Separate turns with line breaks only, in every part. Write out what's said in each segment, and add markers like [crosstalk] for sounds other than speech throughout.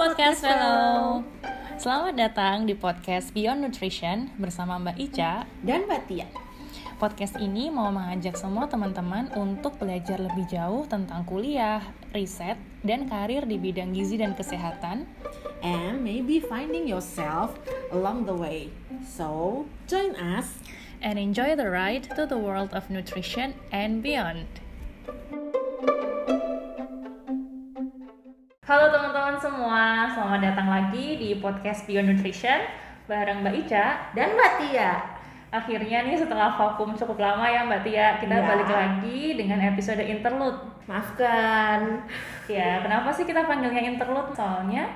Podcast Fellow. Selamat datang di podcast Beyond Nutrition bersama Mbak Ica
dan Mbak Tia.
Podcast ini mau mengajak semua teman-teman untuk belajar lebih jauh tentang kuliah, riset, dan karir di bidang gizi dan kesehatan.
And maybe finding yourself along the way. So, join us
and enjoy the ride to the world of nutrition and beyond. Halo teman-teman semua, selamat datang lagi di podcast Beyond Nutrition bareng Mbak Ica
dan Mbak Tia.
Akhirnya nih setelah vakum cukup lama ya Mbak Tia, kita ya. balik lagi dengan episode interlude.
Maafkan.
Ya, kenapa sih kita panggilnya interlude? Soalnya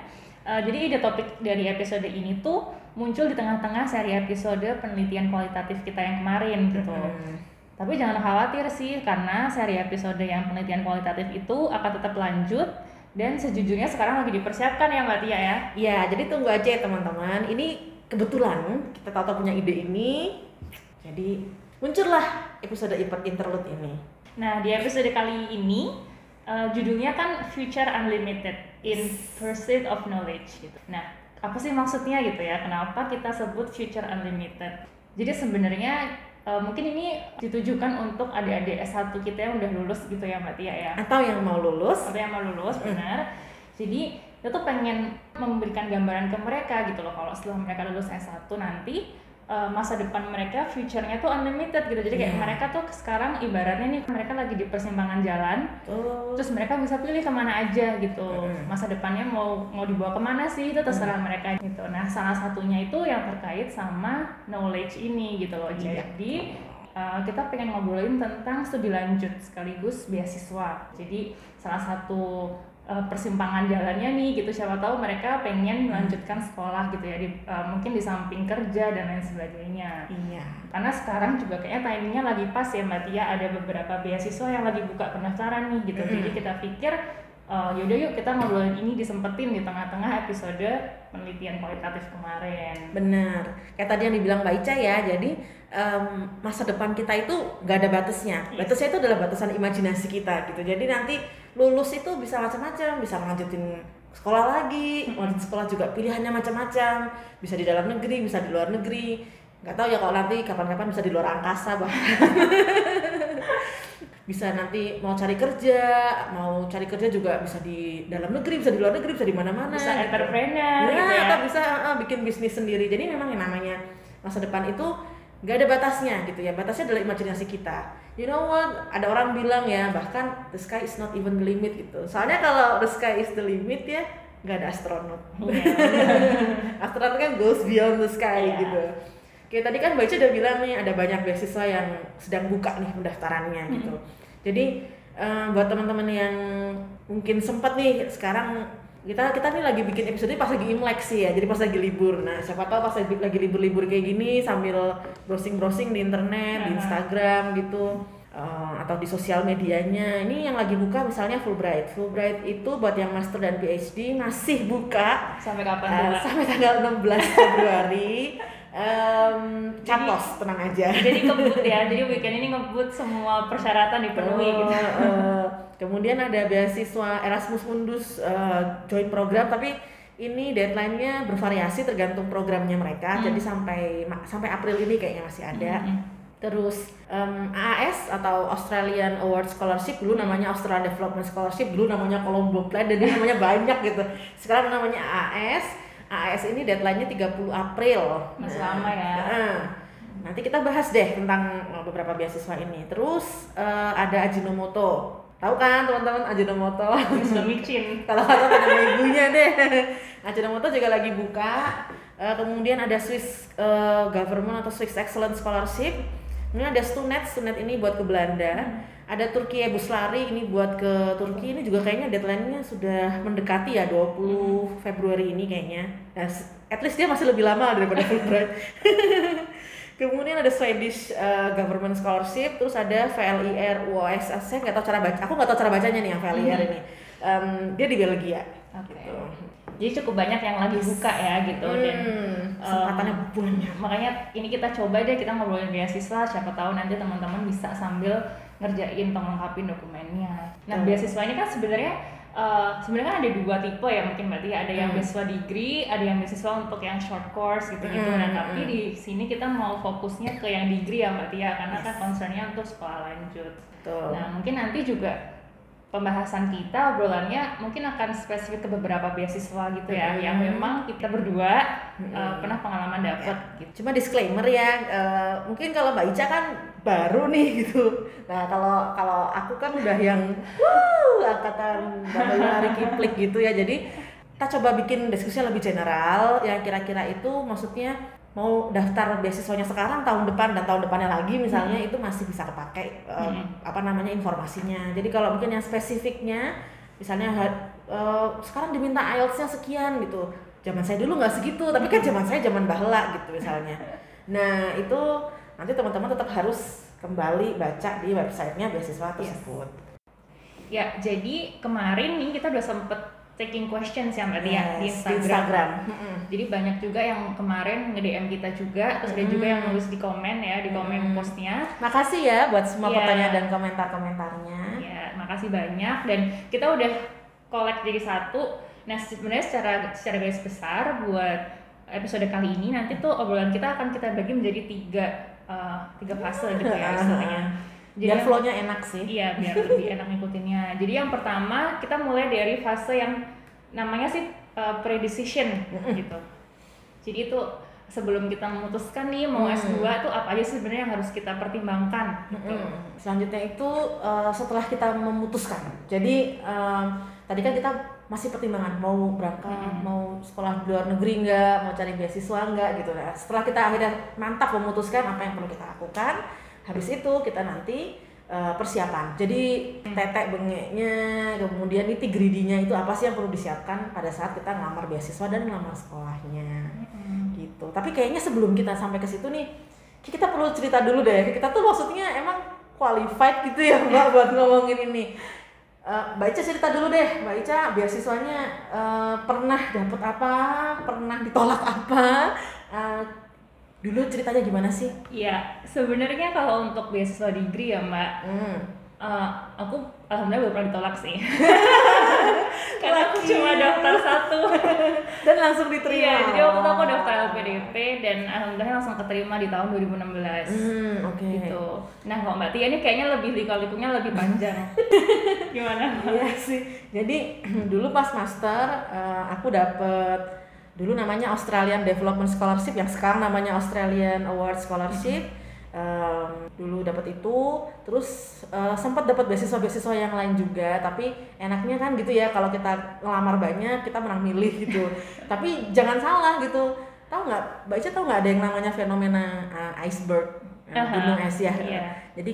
uh, jadi ide topik dari episode ini tuh muncul di tengah-tengah seri episode penelitian kualitatif kita yang kemarin gitu. Hmm. Tapi jangan khawatir sih karena seri episode yang penelitian kualitatif itu akan tetap lanjut dan sejujurnya sekarang lagi dipersiapkan ya Mbak Tia ya?
Iya, jadi tunggu aja ya teman-teman. Ini kebetulan kita tahu punya ide ini, jadi muncullah episode interlude ini.
Nah, di episode kali ini uh, judulnya kan Future Unlimited in Pursuit of Knowledge gitu. Nah, apa sih maksudnya gitu ya? Kenapa kita sebut Future Unlimited? Jadi sebenarnya uh, mungkin ini ditujukan untuk adik-adik S1 kita yang udah lulus gitu ya Mbak Tia ya?
Atau yang mau lulus.
Atau yang mau lulus benar. Jadi kita tuh pengen memberikan gambaran ke mereka gitu loh. Kalau setelah mereka lulus S1 nanti uh, masa depan mereka future-nya tuh unlimited gitu jadi kayak yeah. mereka tuh sekarang ibaratnya nih mereka lagi di persimpangan jalan oh. terus mereka bisa pilih ke mana aja gitu mm. masa depannya mau mau dibawa ke mana sih itu terserah mm. mereka gitu nah salah satunya itu yang terkait sama knowledge ini gitu loh yeah. jadi uh, kita pengen ngobrolin tentang studi lanjut sekaligus beasiswa jadi salah satu uh, persimpangan jalannya nih gitu siapa tahu mereka pengen hmm. melanjutkan sekolah gitu ya di, uh, mungkin di samping kerja dan lain sebagainya
iya
karena sekarang juga kayaknya timingnya lagi pas ya mbak Tia ada beberapa beasiswa yang lagi buka pendaftaran nih gitu hmm. jadi kita pikir uh, yaudah yuk kita ngobrolin ini disempetin di tengah-tengah episode penelitian kualitatif kemarin.
Benar, kayak tadi yang dibilang Mbak Ica ya, jadi um, masa depan kita itu gak ada batasnya. Yes. Batasnya itu adalah batasan imajinasi kita gitu. Jadi nanti lulus itu bisa macam-macam, bisa lanjutin sekolah lagi, lanjut sekolah juga pilihannya macam-macam, bisa di dalam negeri, bisa di luar negeri. Gak tahu ya kalau nanti kapan-kapan bisa di luar angkasa bahkan. [laughs] bisa nanti mau cari kerja, mau cari kerja juga bisa di dalam negeri, bisa di luar negeri, bisa di mana-mana.
Bisa gitu. entrepreneur ya, gitu ya.
atau bisa uh, bikin bisnis sendiri. Jadi memang yang namanya masa depan itu nggak ada batasnya gitu ya. Batasnya adalah imajinasi kita. You know what? Ada orang bilang ya, bahkan the sky is not even the limit gitu. Soalnya kalau the sky is the limit ya, nggak ada astronot. Yeah. [laughs] astronot kan goes beyond the sky yeah. gitu. Kayak tadi kan Baca udah bilang nih ada banyak beasiswa yang sedang buka nih pendaftarannya hmm. gitu. Jadi uh, buat teman-teman yang mungkin sempat nih sekarang kita kita nih lagi bikin episode ini pas lagi imlek sih ya jadi pas lagi libur. Nah siapa tahu pas lagi, lagi libur-libur kayak gini sambil browsing-browsing di internet di Instagram gitu uh, atau di sosial medianya. Ini yang lagi buka misalnya Fulbright. Fulbright itu buat yang master dan PhD masih buka
sampai kapan uh,
sampai tanggal 16 Februari. Um, caplos tenang aja.
jadi ngebut ya jadi weekend ini ngebut semua persyaratan dipenuhi oh, gitu. uh,
kemudian ada beasiswa Erasmus Mundus uh, join program tapi ini deadline-nya bervariasi tergantung programnya mereka hmm. jadi sampai sampai April ini kayaknya masih ada hmm. hmm. Terus um, AAS atau Australian Award Scholarship dulu namanya Australian Development Scholarship dulu namanya Colombo Plan dan ini namanya banyak gitu. Sekarang namanya AAS AS ini deadline-nya 30 April.
Masih nah, lama ya.
Nah, nanti kita bahas deh tentang beberapa beasiswa ini. Terus uh, ada Ajinomoto. Tahu kan teman-teman Ajinomoto?
Sudah micin.
Kalau kata ada ibunya deh. Ajinomoto juga lagi buka. Uh, kemudian ada Swiss uh, Government atau Swiss Excellence Scholarship. Ini ada Stunet, Stunet ini buat ke Belanda. Ada Turki bus lari ini buat ke Turki ini juga kayaknya deadline-nya sudah mendekati ya 20 hmm. Februari ini kayaknya. Nah, at least dia masih lebih lama daripada Fulbright. [laughs] Kemudian ada Swedish uh, Government Scholarship, terus ada VLIR UOS. Saya nggak tahu cara baca, aku nggak tahu cara bacanya nih yang VLIR hmm. ini. Um, dia di Belgia.
Okay. Gitu. Jadi cukup banyak yang lagi buka ya gitu hmm, dan
kesempatannya um, banyak.
Makanya ini kita coba deh kita ngobrolin beasiswa, siapa tahu nanti teman-teman bisa sambil ngerjain atau melengkapi dokumennya. Nah, beasiswa ini kan sebenarnya Uh, sebenarnya kan ada dua tipe ya mungkin berarti ada yang
Hmm.
beasiswa degree, ada yang beasiswa untuk yang short course gitu-gitu.
Hmm,
Nah tapi
hmm.
di sini kita mau fokusnya ke yang degree ya mbak Tia karena kan concernnya untuk sekolah lanjut.
Betul.
Nah mungkin nanti juga pembahasan kita obrolannya mungkin akan spesifik ke beberapa beasiswa gitu ya
Hmm.
yang memang kita berdua
Hmm.
uh, pernah pengalaman dapat gitu.
Cuma disclaimer ya, eh, mungkin kalau Mbak Ica kan baru nih gitu. Nah kalau kalau aku kan udah yang wuh, angkatan Bapak Kiplik gitu ya. Jadi kita coba bikin diskusinya lebih general, yang kira-kira itu maksudnya mau daftar beasiswanya sekarang tahun depan dan tahun depannya lagi misalnya itu masih bisa kepake eh,
Hmm.
apa namanya informasinya. Jadi kalau mungkin yang spesifiknya misalnya eh, sekarang diminta IELTS-nya sekian gitu. Zaman saya dulu nggak segitu, tapi kan zaman saya zaman bahla gitu misalnya. [laughs] Nah, itu nanti teman-teman tetap harus kembali baca di websitenya beasiswa tersebut.
Ya jadi kemarin nih kita udah sempet taking questions ya mbak Tia di
Yes,
Instagram.
Mm-mm.
Jadi banyak juga yang kemarin nge-DM kita juga, terus ada
Mm-hmm.
juga yang nulis di komen ya, di komen
Mm-mm.
postnya.
Makasih ya buat semua
Iya.
pertanyaan dan komentar-komentarnya.
Ya, makasih banyak dan kita udah collect jadi satu. Nah, sebenarnya secara secara garis besar buat episode kali ini nanti tuh obrolan kita akan kita bagi menjadi tiga eh, tiga fase gitu ya [laughs] istilahnya.
Biar
yang-
flow-nya enak sih.
Iya, biar lebih [laughs] enak ngikutinnya. Jadi yang pertama kita mulai dari fase yang namanya sih uh, pre-decision gitu. Jadi itu sebelum kita memutuskan nih mau
Hmm.
S2 tuh apa aja sih sebenarnya yang harus kita pertimbangkan gitu.
Mm-mm. Selanjutnya itu eh, setelah kita memutuskan. Jadi em, tadi kan kita masih pertimbangan mau berangkat,
Mm-mm.
mau sekolah di luar negeri enggak, mau cari beasiswa enggak gitu ya. Setelah kita akhirnya mantap memutuskan apa yang perlu kita lakukan, habis itu kita nanti eh, persiapan. Jadi tetek bengeknya, kemudian niti gridinya itu apa sih yang perlu disiapkan pada saat kita ngelamar beasiswa dan ngelamar sekolahnya gitu. Tapi kayaknya sebelum kita sampai ke situ nih, kita perlu cerita dulu deh. Kita tuh maksudnya emang qualified gitu ya Mbak [laughs] buat ngomongin ini. Eh, Mbak Ica cerita dulu deh, Mbak Ica beasiswanya eh, pernah dapet apa, pernah ditolak apa, dulu ceritanya gimana sih?
Iya, sebenarnya kalau untuk beasiswa degree ya Mbak,
Hmm.
uh, aku alhamdulillah belum pernah ditolak sih. [laughs] Karena aku cuma daftar satu. [laughs]
Dan langsung diterima.
Iya, jadi waktu itu aku daftar LPDP dan alhamdulillah langsung keterima di tahun 2016.
Hmm, oke.
gitu. Nah, kalau Mbak Tia ini kayaknya lebih lika-likunya lebih panjang. [laughs] Gimana?
Iya sih. Jadi [clears throat] dulu pas master eh, aku dapet dulu namanya Australian Development Scholarship yang sekarang namanya Australian Award Scholarship. Em, dulu dapat itu, terus eh, sempat dapat beasiswa-beasiswa yang lain juga. Tapi enaknya kan gitu ya kalau kita ngelamar banyak kita menang milih gitu. [laughs] tapi jangan salah gitu. Tahu nggak? Mbak Ica tahu nggak ada yang namanya fenomena eh, iceberg,
Aha,
gunung es ya?
iya.
Jadi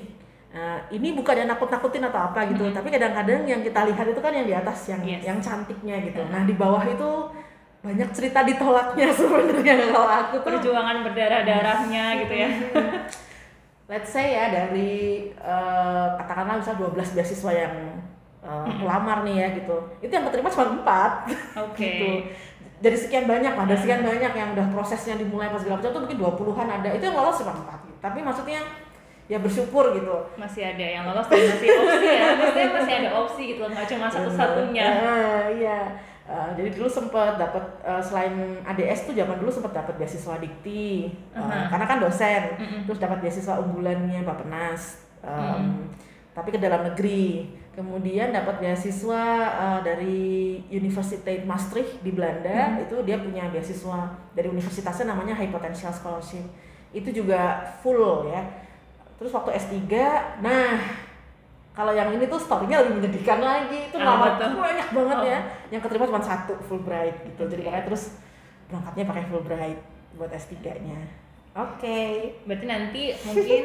eh, ini bukan yang nakut-nakutin atau apa gitu,
Mhm.
tapi kadang-kadang yang kita lihat itu kan yang di atas yang
Yes.
yang cantiknya gitu.
Mhm.
Nah di bawah itu banyak cerita ditolaknya sebenarnya kalau aku tuh.
Perjuangan berdarah-darahnya gitu ya. [laughs]
Let's say ya dari eh, katakanlah misal 12 beasiswa yang eh,
Mhm.
lamar nih ya gitu, itu yang keterima cuma empat.
Oke.
gitu. Dari sekian banyak lah, dari sekian banyak yang udah prosesnya dimulai pas segala macam tuh mungkin 20-an ada. Itu yang lolos cuma empat. gitu. Tapi maksudnya ya bersyukur gitu.
Masih ada yang lolos dan masih opsi ya. Maksudnya masih ada opsi gitu, nggak cuma satu-satunya.
Ah, iya. Eh, jadi dulu sempat dapat eh, selain ADS tuh zaman dulu sempat dapat beasiswa dikti Eh,
Aha.
karena kan dosen
Mm-mm.
terus dapat beasiswa unggulannya Bappenas em,
Mm.
tapi ke dalam negeri kemudian dapat beasiswa eh, dari Universiteit Maastricht di Belanda
Mm.
itu dia punya beasiswa dari universitasnya namanya High Potential Scholarship itu juga full ya terus waktu S3 nah kalau yang ini tuh story-nya lebih menyedihkan lagi itu
Ah,
nama
betul.
banyak banget
Oh.
ya yang keterima cuma satu Fulbright gitu jadi
Oke.
makanya terus berangkatnya pakai Fulbright buat S3-nya oke
Berarti nanti mungkin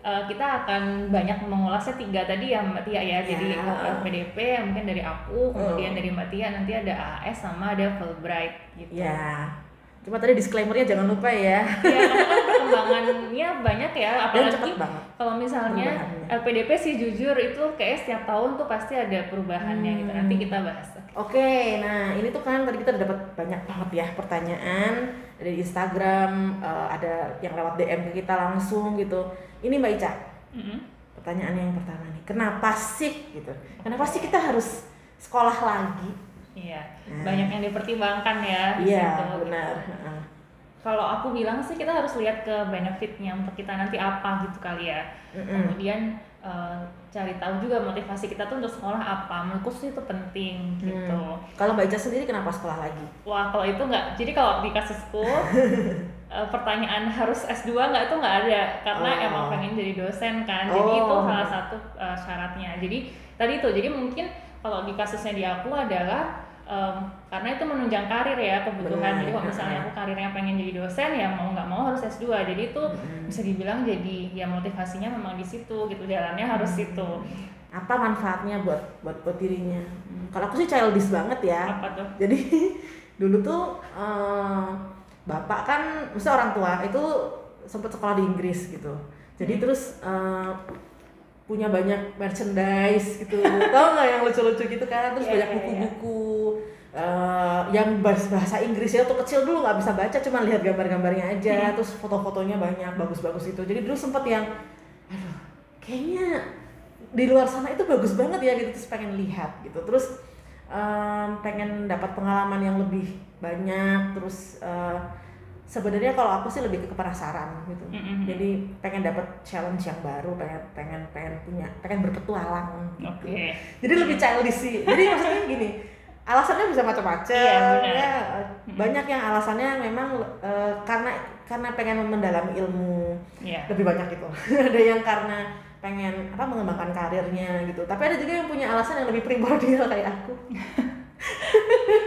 uh, [laughs] kita akan banyak mengulasnya tiga tadi ya Mbak Tia ya. Jadi
Ya.
uh, PDP mungkin dari aku, kemudian
Hmm.
dari Mbak Tia nanti ada AS sama ada Fulbright gitu.
ya cuma tadi disclaimer-nya jangan lupa ya
Ya, perkembangannya banyak ya, apalagi kalau misalnya. LPDP sih jujur itu kayak setiap tahun tuh pasti ada perubahannya gitu.
Hmm.
Nanti kita bahas.
Oke, nah ini tuh kan tadi kita dapat banyak banget ya pertanyaan dari Instagram, eh, ada yang lewat DM ke kita langsung gitu. Ini Mbak Ica,
Mm-mm.
pertanyaan yang pertama nih, kenapa sih gitu? Kenapa sih kita harus sekolah lagi
Iya,
Nah.
banyak yang dipertimbangkan ya.
iya benar
gitu. Kalau aku bilang sih kita harus lihat ke benefitnya untuk kita nanti apa gitu kali ya.
Mm-mm.
Kemudian eh, cari tahu juga motivasi kita tuh untuk sekolah apa. Menurutku sih itu penting gitu.
Hmm. kalau mbak Ica sendiri kenapa sekolah lagi
Wah kalau itu nggak, jadi kalau di kasusku [laughs] eh, pertanyaan harus S2 nggak itu nggak ada karena
Oh.
emang pengen jadi dosen kan. Jadi itu
Oh.
salah satu eh, syaratnya. Jadi tadi itu, jadi mungkin kalau di kasusnya di aku adalah em, karena itu menunjang karir ya kebutuhan. Jadi kalau misalnya aku karirnya pengen jadi dosen ya mau nggak mau harus S2. Jadi itu
Mm-mm.
bisa dibilang jadi ya motivasinya memang di situ gitu jalannya harus situ.
apa manfaatnya buat buat buat dirinya kalau aku sih childish banget ya
Apa tuh? [laughs]
jadi dulu tuh eh, bapak kan mesti orang tua itu sempat sekolah di Inggris gitu jadi
Hmm.
terus eh, punya banyak merchandise gitu tau nggak yang lucu-lucu gitu kan terus
Iya,
banyak
iya, iya.
buku-buku eh, yang bahasa bahasa Inggris ya tuh kecil dulu nggak bisa baca cuma lihat gambar-gambarnya aja
Hmm.
terus foto-fotonya banyak bagus-bagus gitu jadi dulu sempet yang aduh kayaknya di luar sana itu bagus banget ya gitu terus pengen lihat gitu terus em, pengen dapat pengalaman yang lebih banyak terus eh, sebenarnya kalau aku sih lebih ke penasaran gitu
Mm-mm.
jadi pengen dapat challenge yang baru pengen pengen pengen punya pengen berpetualang gitu.
Oke.
jadi lebih childish sih jadi maksudnya gini alasannya bisa macam-macam
Iya, benar.
ya. Banyak yang alasannya memang eh, karena karena pengen mendalami ilmu
Iya.
lebih banyak itu [laughs] ada yang karena pengen apa mengembangkan karirnya gitu. Tapi ada juga yang punya alasan yang lebih primordial [laughs] kayak aku.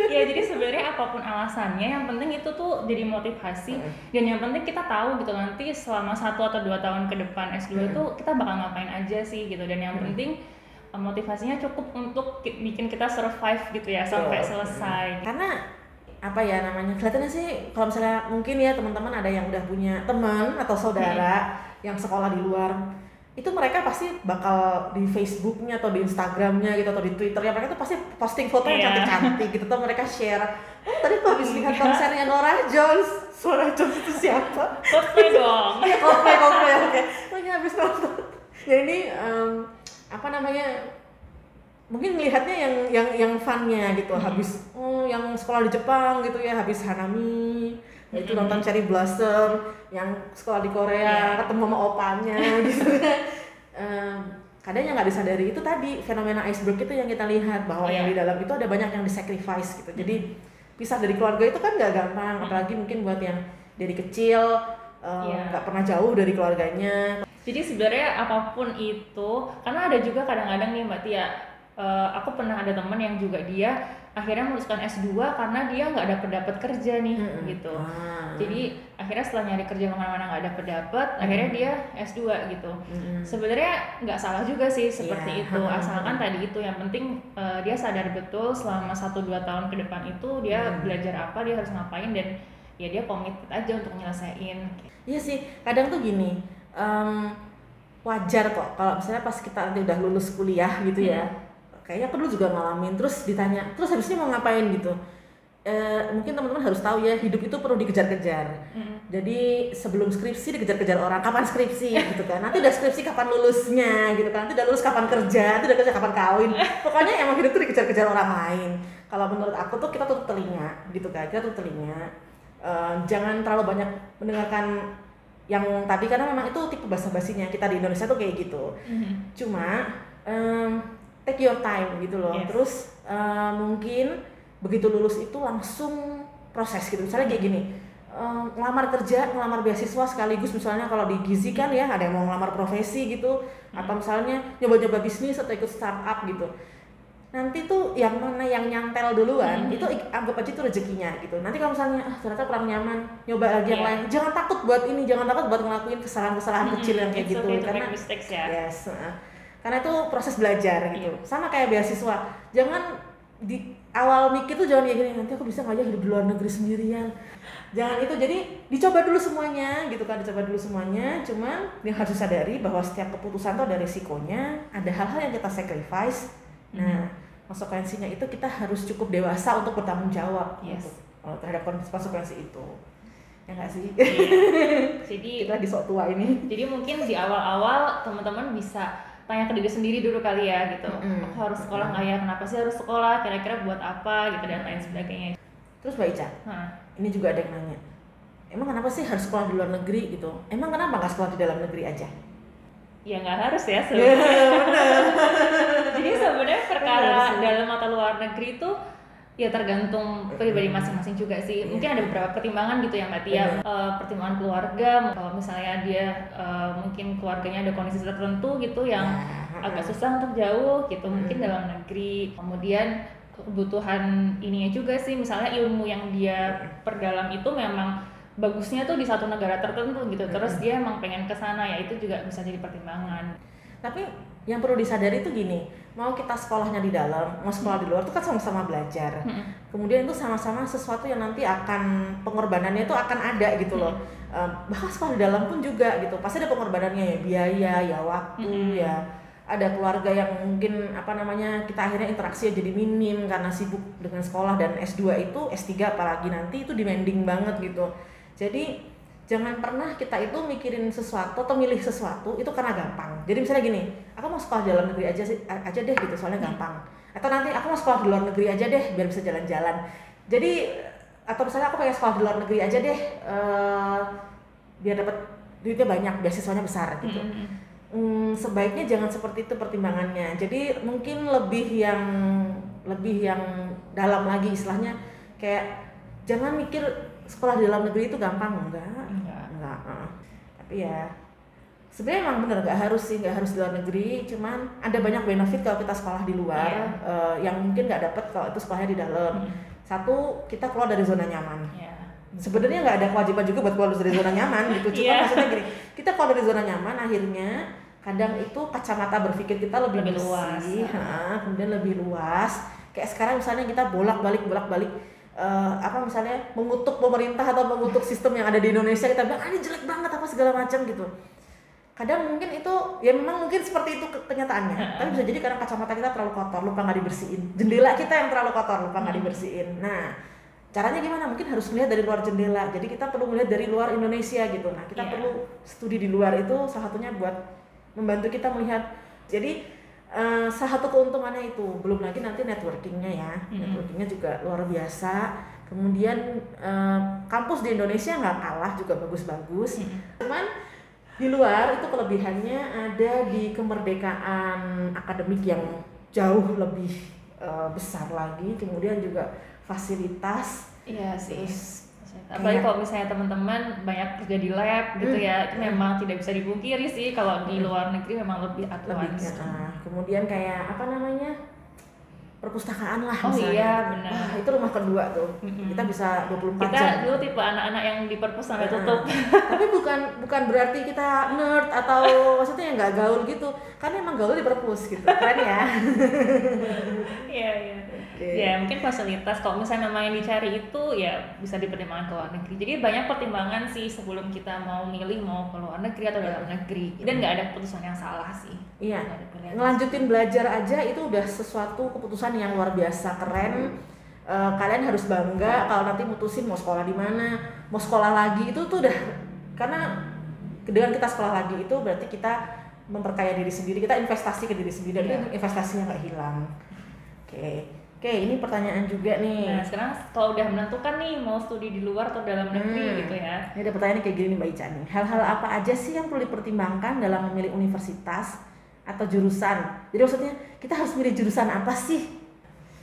Ya jadi sebenarnya apa pun alasannya yang penting itu tuh jadi motivasi. Dan yang penting kita tahu gitu nanti selama satu atau dua tahun ke depan S2 itu kita bakal ngapain aja sih gitu. Dan yang penting motivasinya cukup untuk ki- bikin kita survive gitu ya sampai selesai.
Karena apa ya namanya kelihatannya sih kalau misalnya mungkin ya teman-teman ada yang udah punya teman atau saudara yang sekolah di luar itu mereka pasti bakal di Facebooknya atau di Instagramnya gitu atau di Twitternya mereka tuh pasti posting foto yang
Iya.
cantik-cantik gitu atau mereka share oh tadi aku habis lihat konsernya Nora Jones. Nora Jones itu siapa?
Coldplay dong.
Iya Coldplay Coldplay oke. Ya habis nonton. Ya ini em, apa namanya mungkin melihatnya yang yang yang funnya gitu habis oh yang sekolah di Jepang gitu ya habis Hanami ya itu nonton Cherry Blossom yang sekolah di Korea
Iya.
ketemu sama opanya [laughs] gitu Em, kadang yang nggak disadari itu tadi fenomena iceberg itu yang kita lihat bahwa yang
Iya.
di dalam itu ada banyak yang disacrifice gitu. Jadi pisah dari keluarga itu kan nggak gampang apalagi mungkin buat yang dari kecil em,
Iya.
nggak pernah jauh dari keluarganya
Jadi sebenarnya apa pun itu, karena ada juga kadang-kadang nih Mbak Tia, eh, aku pernah ada temen yang juga dia akhirnya memutuskan S2 karena dia nggak dapet dapet kerja nih
Mm-mm.
gitu.
Ah.
Jadi akhirnya setelah nyari kerja ke mana-mana nggak dapet dapet, akhirnya dia S2 gitu.
Mm-mm.
Sebenarnya nggak salah juga sih seperti
Iya.
itu, [laughs] asalkan tadi itu yang penting eh, dia sadar betul selama 1-2 tahun ke depan itu dia
Hmm.
belajar apa, dia harus ngapain dan ya dia komitmen aja untuk nyelesain.
Iya sih, kadang tuh gini, em, wajar kok kalau misalnya pas kita nanti udah lulus kuliah gitu ya, kayaknya aku dulu juga ngalamin, terus ditanya, terus habisnya mau ngapain gitu. Eh, mungkin teman-teman harus tahu ya, hidup itu perlu dikejar-kejar.
Mm.
Jadi sebelum skripsi dikejar-kejar orang, kapan skripsi [laughs] gitu kan. Nanti udah skripsi kapan lulusnya gitu kan. Nanti udah lulus kapan kerja, nanti udah kerja kapan kawin. [laughs] Pokoknya emang hidup tuh dikejar-kejar orang lain. Kalau menurut aku tuh kita tutup telinga gitu kan. Kita tutup telinga. Eh, jangan terlalu banyak mendengarkan yang tadi karena memang itu tipe bahasa basinya kita di Indonesia tuh kayak gitu.
Mhm.
Cuma em, take your time gitu loh.
Yes.
Terus eh, mungkin begitu lulus itu langsung proses gitu. Misalnya kayak gini, em, ngelamar kerja, ngelamar beasiswa sekaligus misalnya kalau di Gizi kan ya ada yang mau ngelamar profesi gitu, atau misalnya nyoba-nyoba bisnis atau ikut startup gitu. Nanti tuh yang mana yang nyantel duluan,
Mhm.
itu anggap aja itu rezekinya gitu. Nanti kalau misalnya ah ternyata kurang nyaman, nyoba lagi yang
Iya.
lain. Jangan takut buat ini, jangan takut buat ngelakuin kesalahan-kesalahan kecil yang kayak
It's
gitu
okay
karena
mistakes ya.
Yes, heeh. karena itu proses belajar gitu.
Iya.
Sama kayak beasiswa. Jangan di awal mikir tuh jangan kayak gini, nanti aku bisa nggak ya hidup di luar negeri sendirian. Jangan itu. Jadi dicoba dulu semuanya gitu kan, dicoba dulu semuanya. Cuman yang harus disadari bahwa setiap keputusan tuh ada resikonya, ada hal-hal yang kita sacrifice. Nah, konsekuensinya itu kita harus cukup dewasa untuk bertanggung jawab
Yes.
untuk terhadap kons- konsekuensi itu. Ya nggak sih?
Iya. Jadi [laughs]
kita di sok tua ini.
jadi mungkin di awal-awal teman-teman bisa tanya ke diri sendiri dulu kali ya gitu
Mm-mm.
aku harus sekolah nggak ya kenapa sih harus sekolah kira-kira buat apa gitu dan lain sebagainya
Terus Mbak Ica,
nah,
ini juga ada yang nanya. Emang kenapa sih harus sekolah di luar negeri gitu? Emang kenapa nggak sekolah di dalam negeri aja?
Ya nggak harus ya
Iya,
sebenarnya. [laughs] jadi sebenarnya perkara dalam atau luar negeri itu ya tergantung pribadi masing-masing juga sih.
Iya.
mungkin ada beberapa pertimbangan gitu ya mbak Tia. Eh, pertimbangan keluarga kalau misalnya dia eh, mungkin keluarganya ada kondisi tertentu gitu yang
Ya,
agak susah untuk jauh gitu mungkin dalam negeri. Kemudian kebutuhan ininya juga sih misalnya ilmu yang dia perdalam itu memang bagusnya tuh di satu negara tertentu gitu terus
Hmm.
dia emang pengen ke sana ya itu juga bisa jadi pertimbangan
Tapi yang perlu disadari itu gini, mau kita sekolahnya di dalam, mau sekolah di luar itu kan sama-sama belajar. Kemudian itu sama-sama sesuatu yang nanti akan pengorbanannya itu akan ada gitu loh. Eh, bahkan sekolah di dalam pun juga gitu, pasti ada pengorbanannya ya biaya, ya waktu, ya ada keluarga yang mungkin apa namanya kita akhirnya interaksi jadi minim karena sibuk dengan sekolah dan S2 itu S3 apalagi nanti itu demanding banget gitu. Jadi jangan pernah kita itu mikirin sesuatu atau milih sesuatu itu karena gampang. Jadi misalnya gini, aku mau sekolah di dalam negeri aja sih aja deh gitu soalnya gampang. Atau nanti aku mau sekolah di luar negeri aja deh biar bisa jalan-jalan. Jadi atau misalnya aku pengen sekolah di luar negeri aja deh eh, biar dapat duitnya banyak, beasiswanya besar gitu. Hmm, sebaiknya jangan seperti itu pertimbangannya. Jadi mungkin lebih yang lebih yang dalam lagi istilahnya kayak jangan mikir sekolah di dalam negeri itu gampang enggak
Enggak.
enggak eh. tapi ya sebenarnya emang bener nggak harus sih nggak harus di luar negeri cuman ada banyak benefit kalau kita sekolah di luar
Iya.
eh, yang mungkin nggak dapet kalau itu sekolahnya di dalam
Mm.
satu kita keluar dari zona nyaman
Ya.
sebenarnya nggak ada kewajiban juga buat keluar dari zona nyaman gitu cuma
Iya.
maksudnya gini kita keluar dari zona nyaman akhirnya kadang itu kacamata berpikir kita lebih,
Lebih
bersih,
luas.
ha, kemudian lebih luas kayak sekarang misalnya kita bolak balik bolak balik apa misalnya mengutuk pemerintah atau mengutuk sistem yang ada di Indonesia kita bilang ah ini jelek banget apa segala macam gitu. Kadang mungkin itu ya memang mungkin seperti itu ke- kenyataannya. Tapi bisa jadi karena kacamata kita terlalu kotor lupa nggak dibersihin. Jendela kita yang terlalu kotor lupa nggak
Hmm.
dibersihin. Nah caranya gimana? Mungkin harus melihat dari luar jendela. Jadi kita perlu melihat dari luar Indonesia gitu. Nah kita
Iya.
perlu studi di luar itu salah satunya buat membantu kita melihat. Jadi eh, salah satu keuntungannya itu belum lagi nanti networkingnya ya
Mm-mm.
networkingnya juga luar biasa kemudian eh, kampus di Indonesia nggak kalah juga bagus-bagus
Mm-mm.
cuman di luar itu kelebihannya ada di kemerdekaan akademik yang jauh lebih eh, besar lagi kemudian juga fasilitas
Iya sih.
terus
Apalagi
Kayak-
kalau misalnya teman-teman banyak kerja di lab gitu
Hmm.
ya, itu memang tidak bisa dipungkiri sih kalau di
Hmm.
luar negeri memang lebih
lebih
advance.
nah, kemudian kayak apa namanya perpustakaan lah
Oh
misalnya.
iya, benar.
Wah, itu rumah kedua tuh
Mm-mm.
kita bisa 24
Kita
jam
dulu tipe anak-anak yang di perpus sampai
Nah,
tutup. [laughs]
tapi bukan bukan berarti kita nerd atau maksudnya yang nggak gaul gitu karena emang gaul di perpus gitu keren ya [laughs]
Iya, iya.
Oke.
Ya, mungkin fasilitas kalau misalnya memang yang dicari itu ya bisa dipertimbangkan ke luar negeri. Jadi banyak pertimbangan sih sebelum kita mau milih mau ke luar negeri atau dalam negeri. Dan nggak ada keputusan yang salah sih.
iya ngelanjutin belajar aja itu udah sesuatu keputusan yang luar biasa keren Eh, kalian harus bangga kalau nanti mutusin mau sekolah di mana mau sekolah lagi itu tuh udah karena dengan kita sekolah lagi itu berarti kita memperkaya diri sendiri kita investasi ke diri sendiri dan
Iya.
itu investasinya nggak hilang oke oke ini pertanyaan juga nih
Nah, sekarang kalau udah menentukan nih mau studi di luar atau dalam negeri
Hmm.
gitu ya.
Ini ada pertanyaan kayak gini nih Mbak Ica nih. Hal-hal apa aja sih yang perlu dipertimbangkan dalam memilih universitas atau jurusan? Jadi maksudnya kita harus milih jurusan apa sih?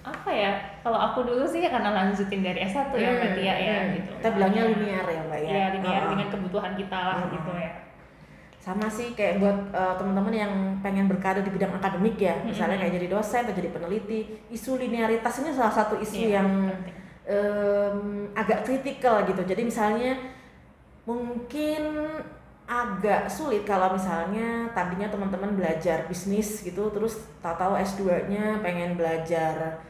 Apa ya? Kalau aku dulu sih karena lanjutin dari S1 ya
Hmm,
berarti ya, ya
hmm.
gitu.
Kita bilangnya linear ya Mbak ya.
Iya, linear
Oh, oh.
dengan kebutuhan kita lah
Hmm.
gitu ya.
Sama sih kayak buat eh, teman-teman yang pengen berkarir di bidang akademik ya, misalnya kayak jadi dosen atau jadi peneliti. Isu linearitas ini salah satu isu
Iya,
yang
penting.
em, agak kritikal gitu. Jadi misalnya mungkin agak sulit kalau misalnya tadinya teman-teman belajar bisnis gitu terus tahu-tahu S2-nya pengen belajar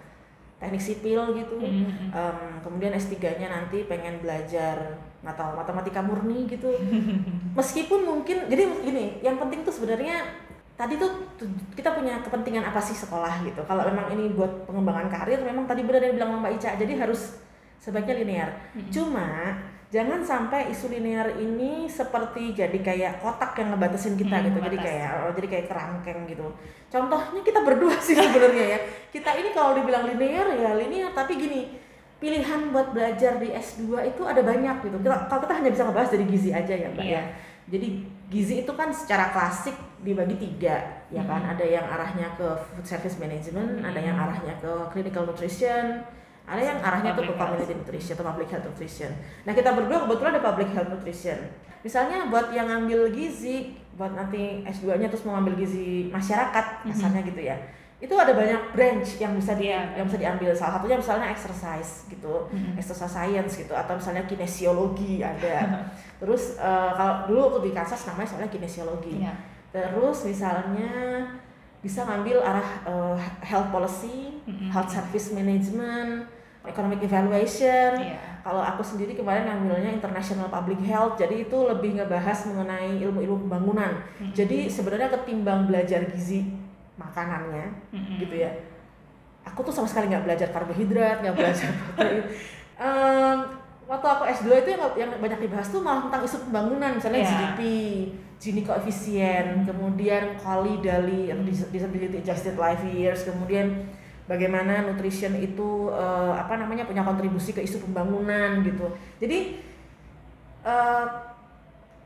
teknik sipil gitu.
Hmm, hmm.
Em, kemudian S3-nya nanti pengen belajar nggak tahu matematika murni gitu. [laughs] Meskipun mungkin jadi gini, yang penting tuh sebenarnya tadi tuh tu- kita punya kepentingan apa sih sekolah gitu. Kalau memang ini buat pengembangan karir, memang tadi benar yang bilang Mbak Ica, jadi harus sebaiknya linear.
Mm-mm.
Cuma jangan sampai isu linear ini seperti jadi kayak kotak yang ngebatasin kita
Hmm,
gitu jadi
batas.
kayak oh, jadi kayak kerangkeng gitu contohnya kita berdua sih [laughs] sebenarnya ya kita ini kalau dibilang linear ya linear tapi gini pilihan buat belajar di S2 itu ada banyak gitu kita, kalau kita hanya bisa ngebahas dari gizi aja ya mbak
Iya.
ya jadi gizi itu kan secara klasik dibagi tiga ya kan
Hmm.
ada yang arahnya ke food service management ada yang
Hmm.
arahnya ke clinical nutrition ada yang arahnya tuh ke
health.
community nutrition atau public health nutrition nah kita berdua kebetulan ada public health nutrition misalnya buat yang ngambil gizi buat nanti S2 nya terus mau ngambil gizi masyarakat
Mhm.
misalnya gitu ya itu ada banyak branch yang bisa di
Iya.
yang bisa diambil salah satunya misalnya exercise gitu
Mhm.
exercise science gitu atau misalnya kinesiologi ada [laughs] terus eh, kalau dulu waktu di Kansas namanya soalnya kinesiologi
Iya.
terus misalnya bisa ngambil arah eh, health policy
Mhm.
health service management economic evaluation
Iya.
kalau aku sendiri kemarin ngambilnya international public health jadi itu lebih ngebahas mengenai ilmu-ilmu pembangunan
Mhm.
jadi sebenarnya ketimbang belajar gizi makanannya
Mhm.
gitu ya. Aku tuh sama sekali nggak belajar karbohidrat nggak belajar [laughs] protein. Em, waktu aku S2 itu yang, yang banyak dibahas tuh malah tentang isu pembangunan misalnya
Iya.
GDP Gini koefisien kemudian Kali Dali dis- disability adjusted life years kemudian bagaimana nutrition itu eh, apa namanya punya kontribusi ke isu pembangunan gitu. Jadi eh,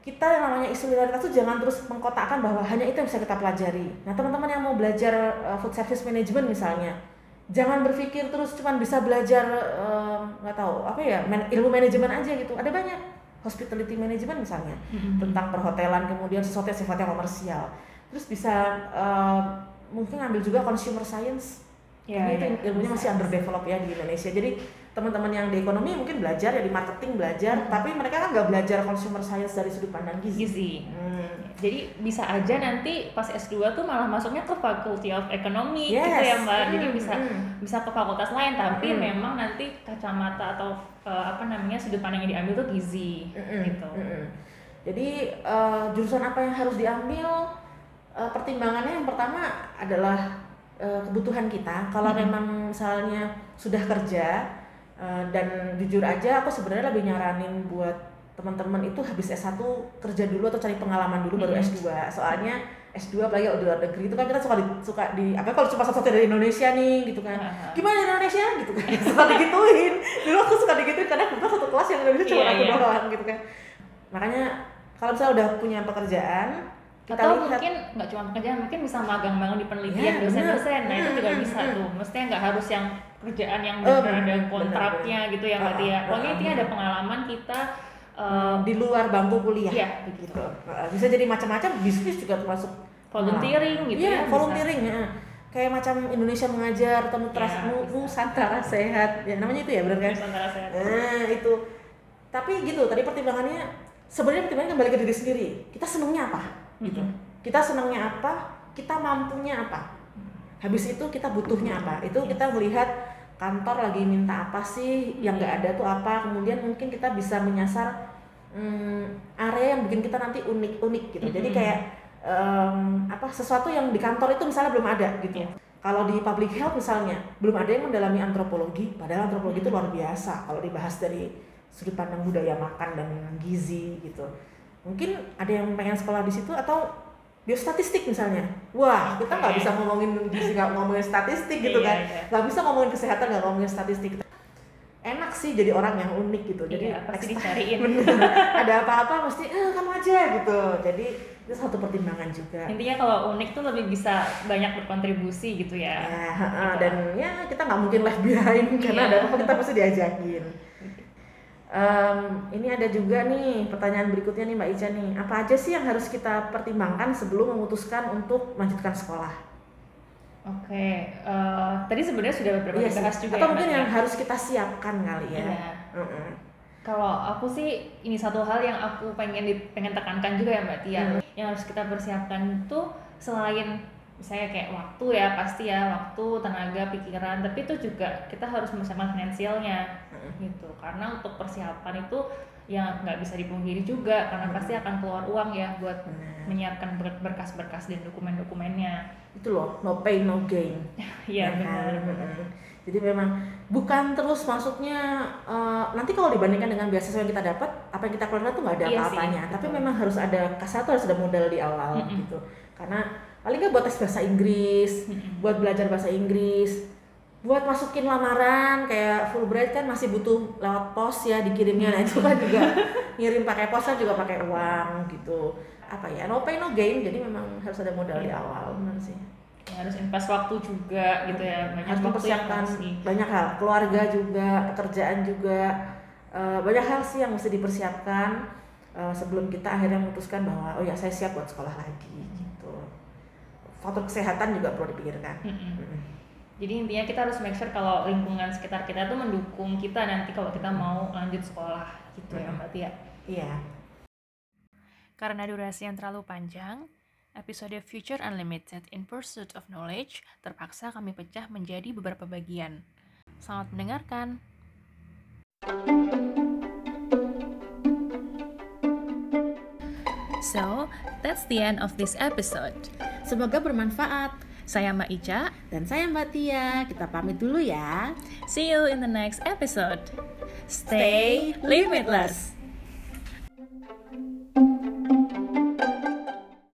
kita yang namanya isu linearitas itu jangan terus mengkotakkan bahwa hanya itu yang bisa kita pelajari. Nah teman-teman yang mau belajar uh, food service management misalnya, jangan berpikir terus cuman bisa belajar um, nggak tahu apa ya man- ilmu manajemen aja gitu. Ada banyak hospitality management misalnya
Mhm.
tentang perhotelan kemudian sesuatu yang sifatnya komersial. Terus bisa um, mungkin ambil juga consumer science.
Iya,
Ini itu
iya.
ilmunya masih underdeveloped ya di Indonesia. Jadi teman-teman yang di ekonomi mungkin belajar ya di marketing belajar,
Hmm.
tapi mereka kan nggak belajar consumer science dari sudut pandang gizi.
gizi.
Hmm.
Jadi bisa aja nanti pas S2 tuh malah masuknya ke Faculty of Economy
Yes.
gitu ya Mbak. Jadi
Hmm,
bisa
hmm.
bisa ke fakultas lain tapi
Hmm.
memang nanti kacamata atau eh, apa namanya sudut pandang yang diambil tuh gizi
Mm-mm,
gitu.
mm-mm. Jadi eh, jurusan apa yang harus diambil? Eh, pertimbangannya yang pertama adalah kebutuhan kita. Kalau
Mm-mm.
memang misalnya sudah kerja eh, dan jujur aja, aku sebenarnya lebih nyaranin buat teman-teman itu habis S1 kerja dulu atau cari pengalaman dulu baru
Mm-mm.
S2. Soalnya S2 apalagi kalau di luar negeri itu kan kita suka di, suka di apa kalau cuma satu dari Indonesia nih gitu kan. Gimana di Indonesia? Gitu kan. [laughs] Suka digituin. Dulu aku suka digituin karena kebetulan satu kelas yang Indonesia cuma
Iya,
aku
iya.
doang gitu kan. Makanya kalau misalnya udah punya pekerjaan kita
atau
lihat
mungkin nggak cuma pekerjaan mungkin bisa magang-magang di
Ya,
penelitian
benar.
dosen-dosen. Nah itu juga bisa tuh. Mestinya nggak harus yang kerjaan yang
Eh,
benar
benar,
ada kontraknya gitu ya berarti ya
Ah, ah,
pokoknya
ah,
intinya
ah.
ada pengalaman kita eh,
di luar bangku kuliah.
Iya,
gitu. Uh, bisa jadi macam-macam. Bisnis juga termasuk.
Volunteering gitu
Iya,
ya
volunteering ya. kayak macam Indonesia mengajar atau Nutras
Iya,
Nu-
bisa.
Nusantara sehat. Ya namanya itu ya benar kan?
Nusantara Sehat.
Nah itu. Tapi gitu tadi pertimbangannya sebenarnya pertimbangannya kembali ke diri sendiri. Kita senangnya apa? Gitu.
Mhm.
kita senangnya apa? Kita mampunya apa? Habis itu kita butuhnya apa? Itu
Yes.
kita melihat kantor lagi minta apa sih yang nggak ada tuh apa kemudian mungkin kita bisa menyasar hmm, area yang bikin kita nanti unik unik gitu jadi
Mhm.
kayak em, apa sesuatu yang di kantor itu misalnya belum ada gitu
Iya.
kalau di public health misalnya belum ada yang mendalami antropologi padahal antropologi itu
Mhm.
luar biasa kalau dibahas dari sudut pandang budaya makan dan gizi gitu mungkin ada yang pengen sekolah di situ atau biostatistik misalnya wah kita nggak bisa ngomongin gizi nggak ngomongin statistik gitu
Iya,
kan
iya.
nggak bisa ngomongin kesehatan nggak ngomongin statistik enak sih jadi orang yang unik gitu jadi
Iya, pasti dicariin. [laughs]
ada apa-apa mesti eh, kamu aja gitu jadi itu satu pertimbangan juga
intinya kalau unik tuh lebih bisa banyak berkontribusi gitu ya
Ya,
Gitu.
dan ya kita nggak mungkin left behind karena
Iya.
ada apa kita pasti diajakin. Em, ini ada juga nih pertanyaan berikutnya nih Mbak Ica nih, apa aja sih yang harus kita pertimbangkan sebelum memutuskan untuk melanjutkan sekolah?
oke eh, tadi sebenarnya sudah beberapa
Iya
dibahas juga
Atau
ya,
mungkin yang
ya.
harus kita siapkan kali ya.
Iya.
Heeh.
Kalau aku sih ini satu hal yang aku pengen di- pengen tekankan juga ya Mbak Tia.
Hmm.
Yang harus kita persiapkan itu selain misalnya kayak waktu ya pasti ya waktu, tenaga, pikiran, tapi itu juga kita harus mempersiapkan finansialnya
Hmm.
gitu. Karena untuk persiapan itu yang nggak bisa dipungkiri juga karena
Hmm.
pasti akan keluar uang ya buat
Benar.
menyiapkan ber- berkas-berkas dan dokumen-dokumennya.
Itu loh, no pain no gain. [laughs]
Iya
Ya kan?
benar.
Jadi memang bukan terus masuknya uh, nanti kalau dibandingkan dengan beasiswa yang kita dapat, apa yang kita keluarkan tuh nggak ada
Iya
apa-apanya. Tapi memang harus ada kasar tuh harus ada modal di awal
Mm-mm.
gitu. Karena paling nggak buat tes bahasa Inggris, buat belajar bahasa Inggris, buat masukin lamaran kayak Fulbright kan masih butuh lewat pos ya dikirimnya. Nah itu kan juga ngirim pakai pos kan juga pakai uang gitu. Apa ya no pay no gain. Jadi memang harus ada modal di
Iya.
awal benar sih.
Ya, harus invest waktu juga gitu ya banyak
harus
waktu yang
mempersiapkan banyak hal keluarga juga pekerjaan juga Eh, banyak hal sih yang mesti dipersiapkan eh, sebelum kita akhirnya memutuskan bahwa oh ya saya siap buat sekolah lagi gitu faktor kesehatan juga perlu dipikirkan
Mm-mm.
Mm-mm.
Jadi intinya kita harus make sure kalau lingkungan sekitar kita tuh mendukung kita nanti kalau kita mau lanjut sekolah gitu ya
Hmm.
Mbak Tia.
iya
Karena durasi yang terlalu panjang, episode Future Unlimited in Pursuit of Knowledge terpaksa kami pecah menjadi beberapa bagian. Selamat mendengarkan. So, that's the end of this episode.
Semoga bermanfaat
Saya Mbak Ica.
dan saya Mbak Tia kita pamit dulu ya
See you in the next episode.
Stay
Stay limitless.
limitless.